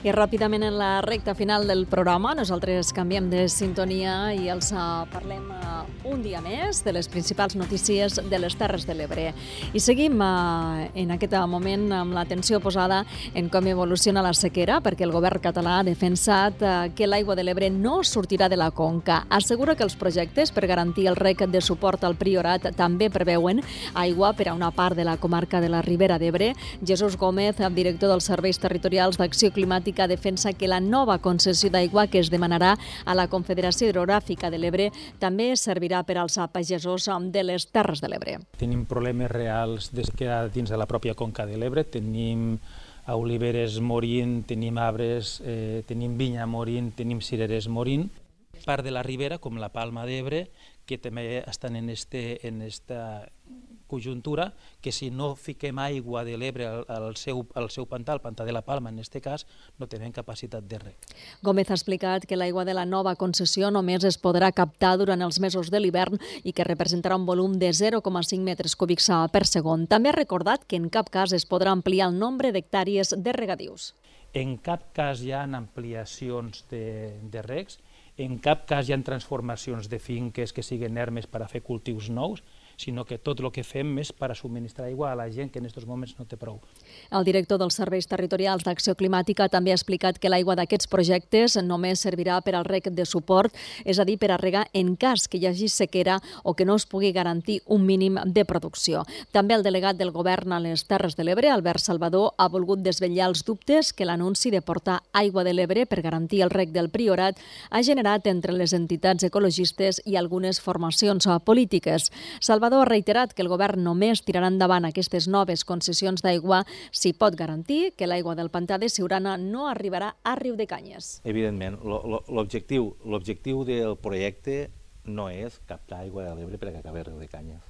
I ràpidament en la recta final del programa nosaltres canviem de sintonia i els uh, parlem uh, un dia més de les principals notícies de les Terres de l'Ebre. I seguim uh, en aquest moment amb l'atenció posada en com evoluciona la sequera perquè el govern català ha defensat que l'aigua de l'Ebre no sortirà de la conca. Assegura que els projectes per garantir el rec de suport al Priorat també preveuen aigua per a una part de la comarca de la Ribera d'Ebre. Jesús Gómez, director dels Serveis Territorials d'Acció Climàtica Hidrogràfica defensa que la nova concessió d'aigua que es demanarà a la Confederació Hidrogràfica de l'Ebre també servirà per als pagesos de les Terres de l'Ebre. Tenim problemes reals des que dins de la pròpia conca de l'Ebre, tenim oliveres morint, tenim arbres, eh, tenim vinya morint, tenim cireres morint. Part de la ribera, com la Palma d'Ebre, que també estan en, este, en esta conjuntura que si no fiquem aigua de l'Ebre al, al, seu, al seu pantà, al pantà de la Palma en aquest cas, no tenen capacitat de rec. Gómez ha explicat que l'aigua de la nova concessió només es podrà captar durant els mesos de l'hivern i que representarà un volum de 0,5 metres cúbics per segon. També ha recordat que en cap cas es podrà ampliar el nombre d'hectàrees de regadius. En cap cas hi ha ampliacions de, de recs, en cap cas hi ha transformacions de finques que siguin ermes per a fer cultius nous, sinó que tot el que fem és per a subministrar aigua a la gent que en aquests moments no té prou. El director dels Serveis Territorials d'Acció Climàtica també ha explicat que l'aigua d'aquests projectes només servirà per al rec de suport, és a dir, per a regar en cas que hi hagi sequera o que no es pugui garantir un mínim de producció. També el delegat del govern a les Terres de l'Ebre, Albert Salvador, ha volgut desvetllar els dubtes que l'anunci de portar aigua de l'Ebre per garantir el rec del Priorat ha generat entre les entitats ecologistes i algunes formacions polítiques. Salvador Salvador ha reiterat que el govern només tirarà endavant aquestes noves concessions d'aigua si pot garantir que l'aigua del pantà de Siurana no arribarà a Riu de Canyes. Evidentment, l'objectiu del projecte no és captar aigua de l'Ebre per acabar Riu de Canyes.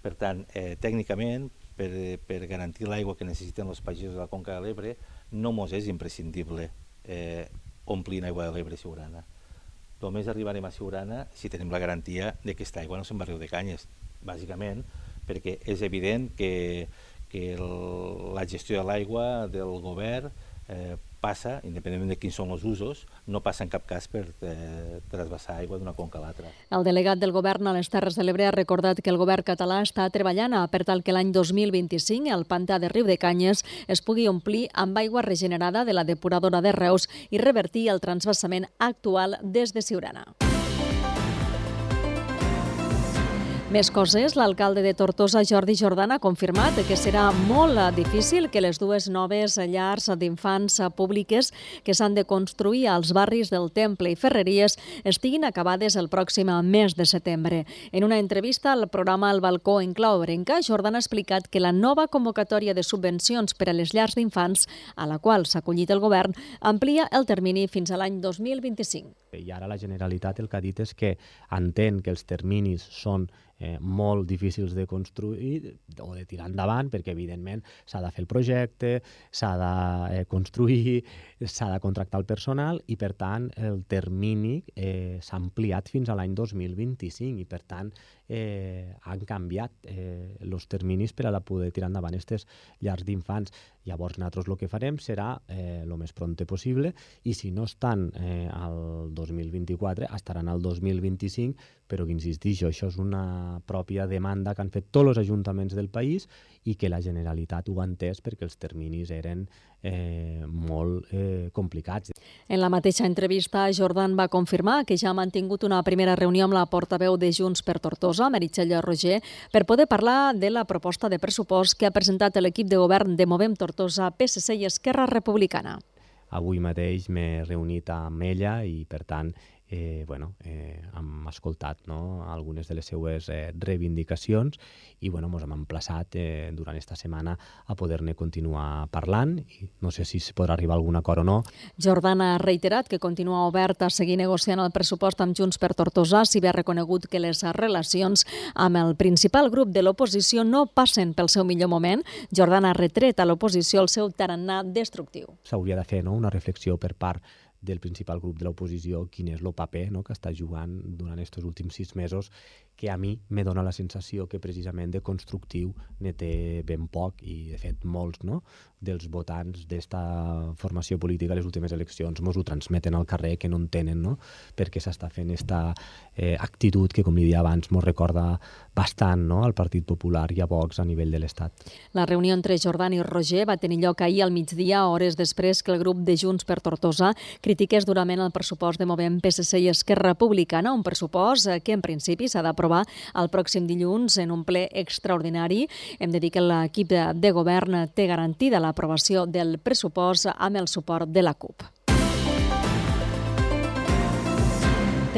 Per tant, eh, tècnicament, per, per garantir l'aigua que necessiten els pagesos de la Conca de l'Ebre, no mos és imprescindible eh, omplir aigua de l'Ebre Siurana. Només arribarem a Siurana si tenim la garantia de que aquesta aigua no se'n va Riu de Canyes bàsicament perquè és evident que, que el, la gestió de l'aigua del govern eh, passa, independentment de quins són els usos, no passa en cap cas per eh, trasbassar aigua d'una conca a l'altra. El delegat del govern a les Terres de l'Ebre ha recordat que el govern català està treballant per tal que l'any 2025 el pantà de Riu de Canyes es pugui omplir amb aigua regenerada de la depuradora de Reus i revertir el transbassament actual des de Siurana. Més coses, l'alcalde de Tortosa, Jordi Jordan, ha confirmat que serà molt difícil que les dues noves llars d'infants públiques que s'han de construir als barris del Temple i Ferreries estiguin acabades el pròxim mes de setembre. En una entrevista al programa El Balcó en Clau Brenca, Jordan ha explicat que la nova convocatòria de subvencions per a les llars d'infants, a la qual s'ha acollit el govern, amplia el termini fins a l'any 2025. I ara la Generalitat el que ha dit és que entén que els terminis són eh, molt difícils de construir o de tirar endavant, perquè evidentment s'ha de fer el projecte, s'ha de eh, construir, s'ha de contractar el personal i per tant el termini eh, s'ha ampliat fins a l'any 2025 i per tant eh, han canviat els eh, terminis per a la poder tirar endavant aquestes llars d'infants. Llavors nosaltres el que farem serà eh, el més pronte possible i si no estan eh, al 2024 estaran al 2025 però que insistixo, això és una pròpia demanda que han fet tots els ajuntaments del país i que la Generalitat ho ha entès perquè els terminis eren eh, molt eh, complicats. En la mateixa entrevista, Jordan va confirmar que ja ha mantingut una primera reunió amb la portaveu de Junts per Tortosa, Meritxell Roger, per poder parlar de la proposta de pressupost que ha presentat l'equip de govern de Movem Tortosa, PSC i Esquerra Republicana. Avui mateix m'he reunit amb ella i, per tant, eh, bueno, eh, hem escoltat no, algunes de les seues eh, reivindicacions i bueno, ens hem emplaçat eh, durant aquesta setmana a poder-ne continuar parlant i no sé si es podrà arribar a algun acord o no. Jordana ha reiterat que continua obert a seguir negociant el pressupost amb Junts per Tortosa si bé ha reconegut que les relacions amb el principal grup de l'oposició no passen pel seu millor moment. Jordana ha retret a l'oposició el seu tarannà destructiu. S'hauria de fer no, una reflexió per part del principal grup de l'oposició quin és el paper no, que està jugant durant aquests últims sis mesos que a mi me dona la sensació que precisament de constructiu ne té ben poc i de fet molts no, dels votants d'esta formació política a les últimes eleccions mos ho transmeten al carrer que no entenen no, perquè s'està fent aquesta eh, actitud que com li dia abans mos recorda bastant no, al Partit Popular i a Vox a nivell de l'Estat. La reunió entre Jordan i Roger va tenir lloc ahir al migdia, hores després que el grup de Junts per Tortosa critiqués durament el pressupost de Movem PSC i Esquerra Republicana, un pressupost que en principi s'ha d'aprovar aprovar el pròxim dilluns en un ple extraordinari. Hem de dir que l'equip de govern té garantida l'aprovació del pressupost amb el suport de la CUP.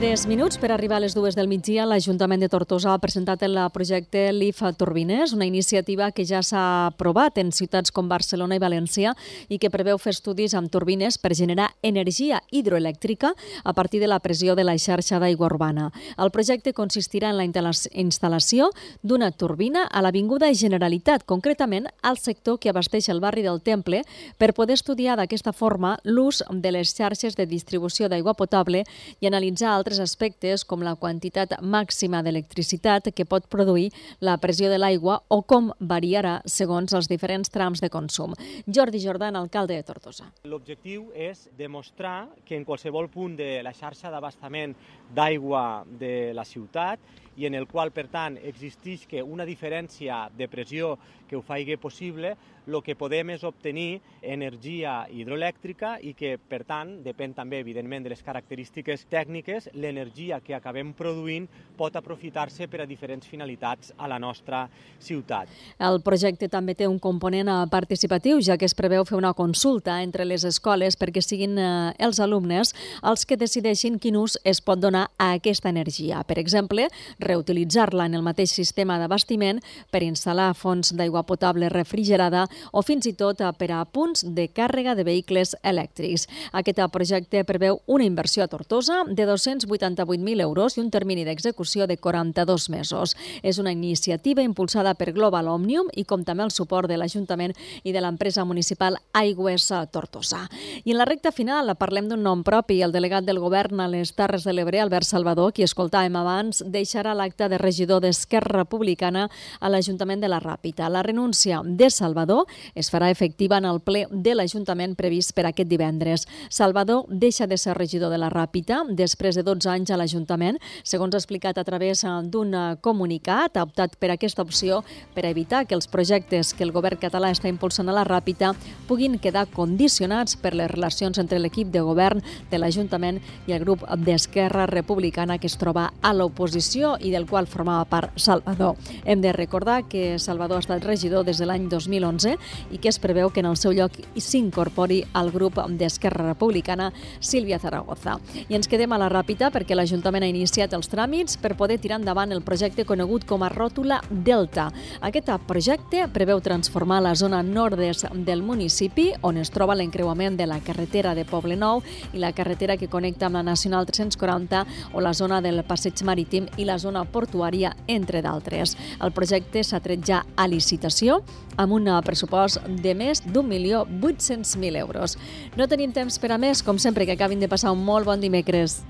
3 minuts per arribar a les dues del migdia. L'Ajuntament de Tortosa ha presentat el projecte LIF Turbines, una iniciativa que ja s'ha aprovat en ciutats com Barcelona i València i que preveu fer estudis amb turbines per generar energia hidroelèctrica a partir de la pressió de la xarxa d'aigua urbana. El projecte consistirà en la instal·lació d'una turbina a l'Avinguda Generalitat, concretament al sector que abasteix el barri del Temple, per poder estudiar d'aquesta forma l'ús de les xarxes de distribució d'aigua potable i analitzar altres aspectes com la quantitat màxima d'electricitat que pot produir la pressió de l'aigua o com variarà segons els diferents trams de consum. Jordi Jordan, alcalde de Tortosa. L'objectiu és demostrar que en qualsevol punt de la xarxa d'abastament d'aigua de la ciutat i en el qual, per tant, existeix que una diferència de pressió que ho faci possible, el que podem és obtenir energia hidroelèctrica i que, per tant, depèn també, evidentment, de les característiques tècniques, l'energia que acabem produint pot aprofitar-se per a diferents finalitats a la nostra ciutat. El projecte també té un component eh, participatiu, ja que es preveu fer una consulta entre les escoles perquè siguin eh, els alumnes els que decideixin quin ús es pot donar a aquesta energia. Per exemple, reutilitzar-la en el mateix sistema d'abastiment per instal·lar fonts d'aigua potable refrigerada o fins i tot per a punts de càrrega de vehicles elèctrics. Aquest projecte preveu una inversió a Tortosa de 288.000 euros i un termini d'execució de 42 mesos. És una iniciativa impulsada per Global Omnium i compta amb el suport de l'Ajuntament i de l'empresa municipal Aigües Tortosa. I en la recta final parlem d'un nom propi. El delegat del govern a les Terres de l'Ebre, Albert Salvador, qui escoltàvem abans, deixarà l'acte de regidor d'Esquerra Republicana a l'Ajuntament de la Ràpita. La renúncia de Salvador es farà efectiva en el ple de l'Ajuntament previst per aquest divendres. Salvador deixa de ser regidor de la Ràpita després de 12 anys a l'Ajuntament. Segons ha explicat a través d'un comunicat, ha optat per aquesta opció per evitar que els projectes que el govern català està impulsant a la Ràpita puguin quedar condicionats per les relacions entre l'equip de govern de l'Ajuntament i el grup d'Esquerra Republicana que es troba a l'oposició i del qual formava part Salvador. Hem de recordar que Salvador ha estat regidor des de l'any 2011 i que es preveu que en el seu lloc s'incorpori al grup d'Esquerra Republicana Sílvia Zaragoza. I ens quedem a la ràpida perquè l'Ajuntament ha iniciat els tràmits per poder tirar endavant el projecte conegut com a Ròtula Delta. Aquest projecte preveu transformar la zona nord-est del municipi, on es troba l'encreuament de la carretera de Poble Nou i la carretera que connecta amb la Nacional 340 o la zona del passeig marítim i la zona portuària, entre d'altres. El projecte s'ha tret ja a licitació amb un pressupost de més d'un milió 800.000 euros. No tenim temps per a més, com sempre, que acabin de passar un molt bon dimecres.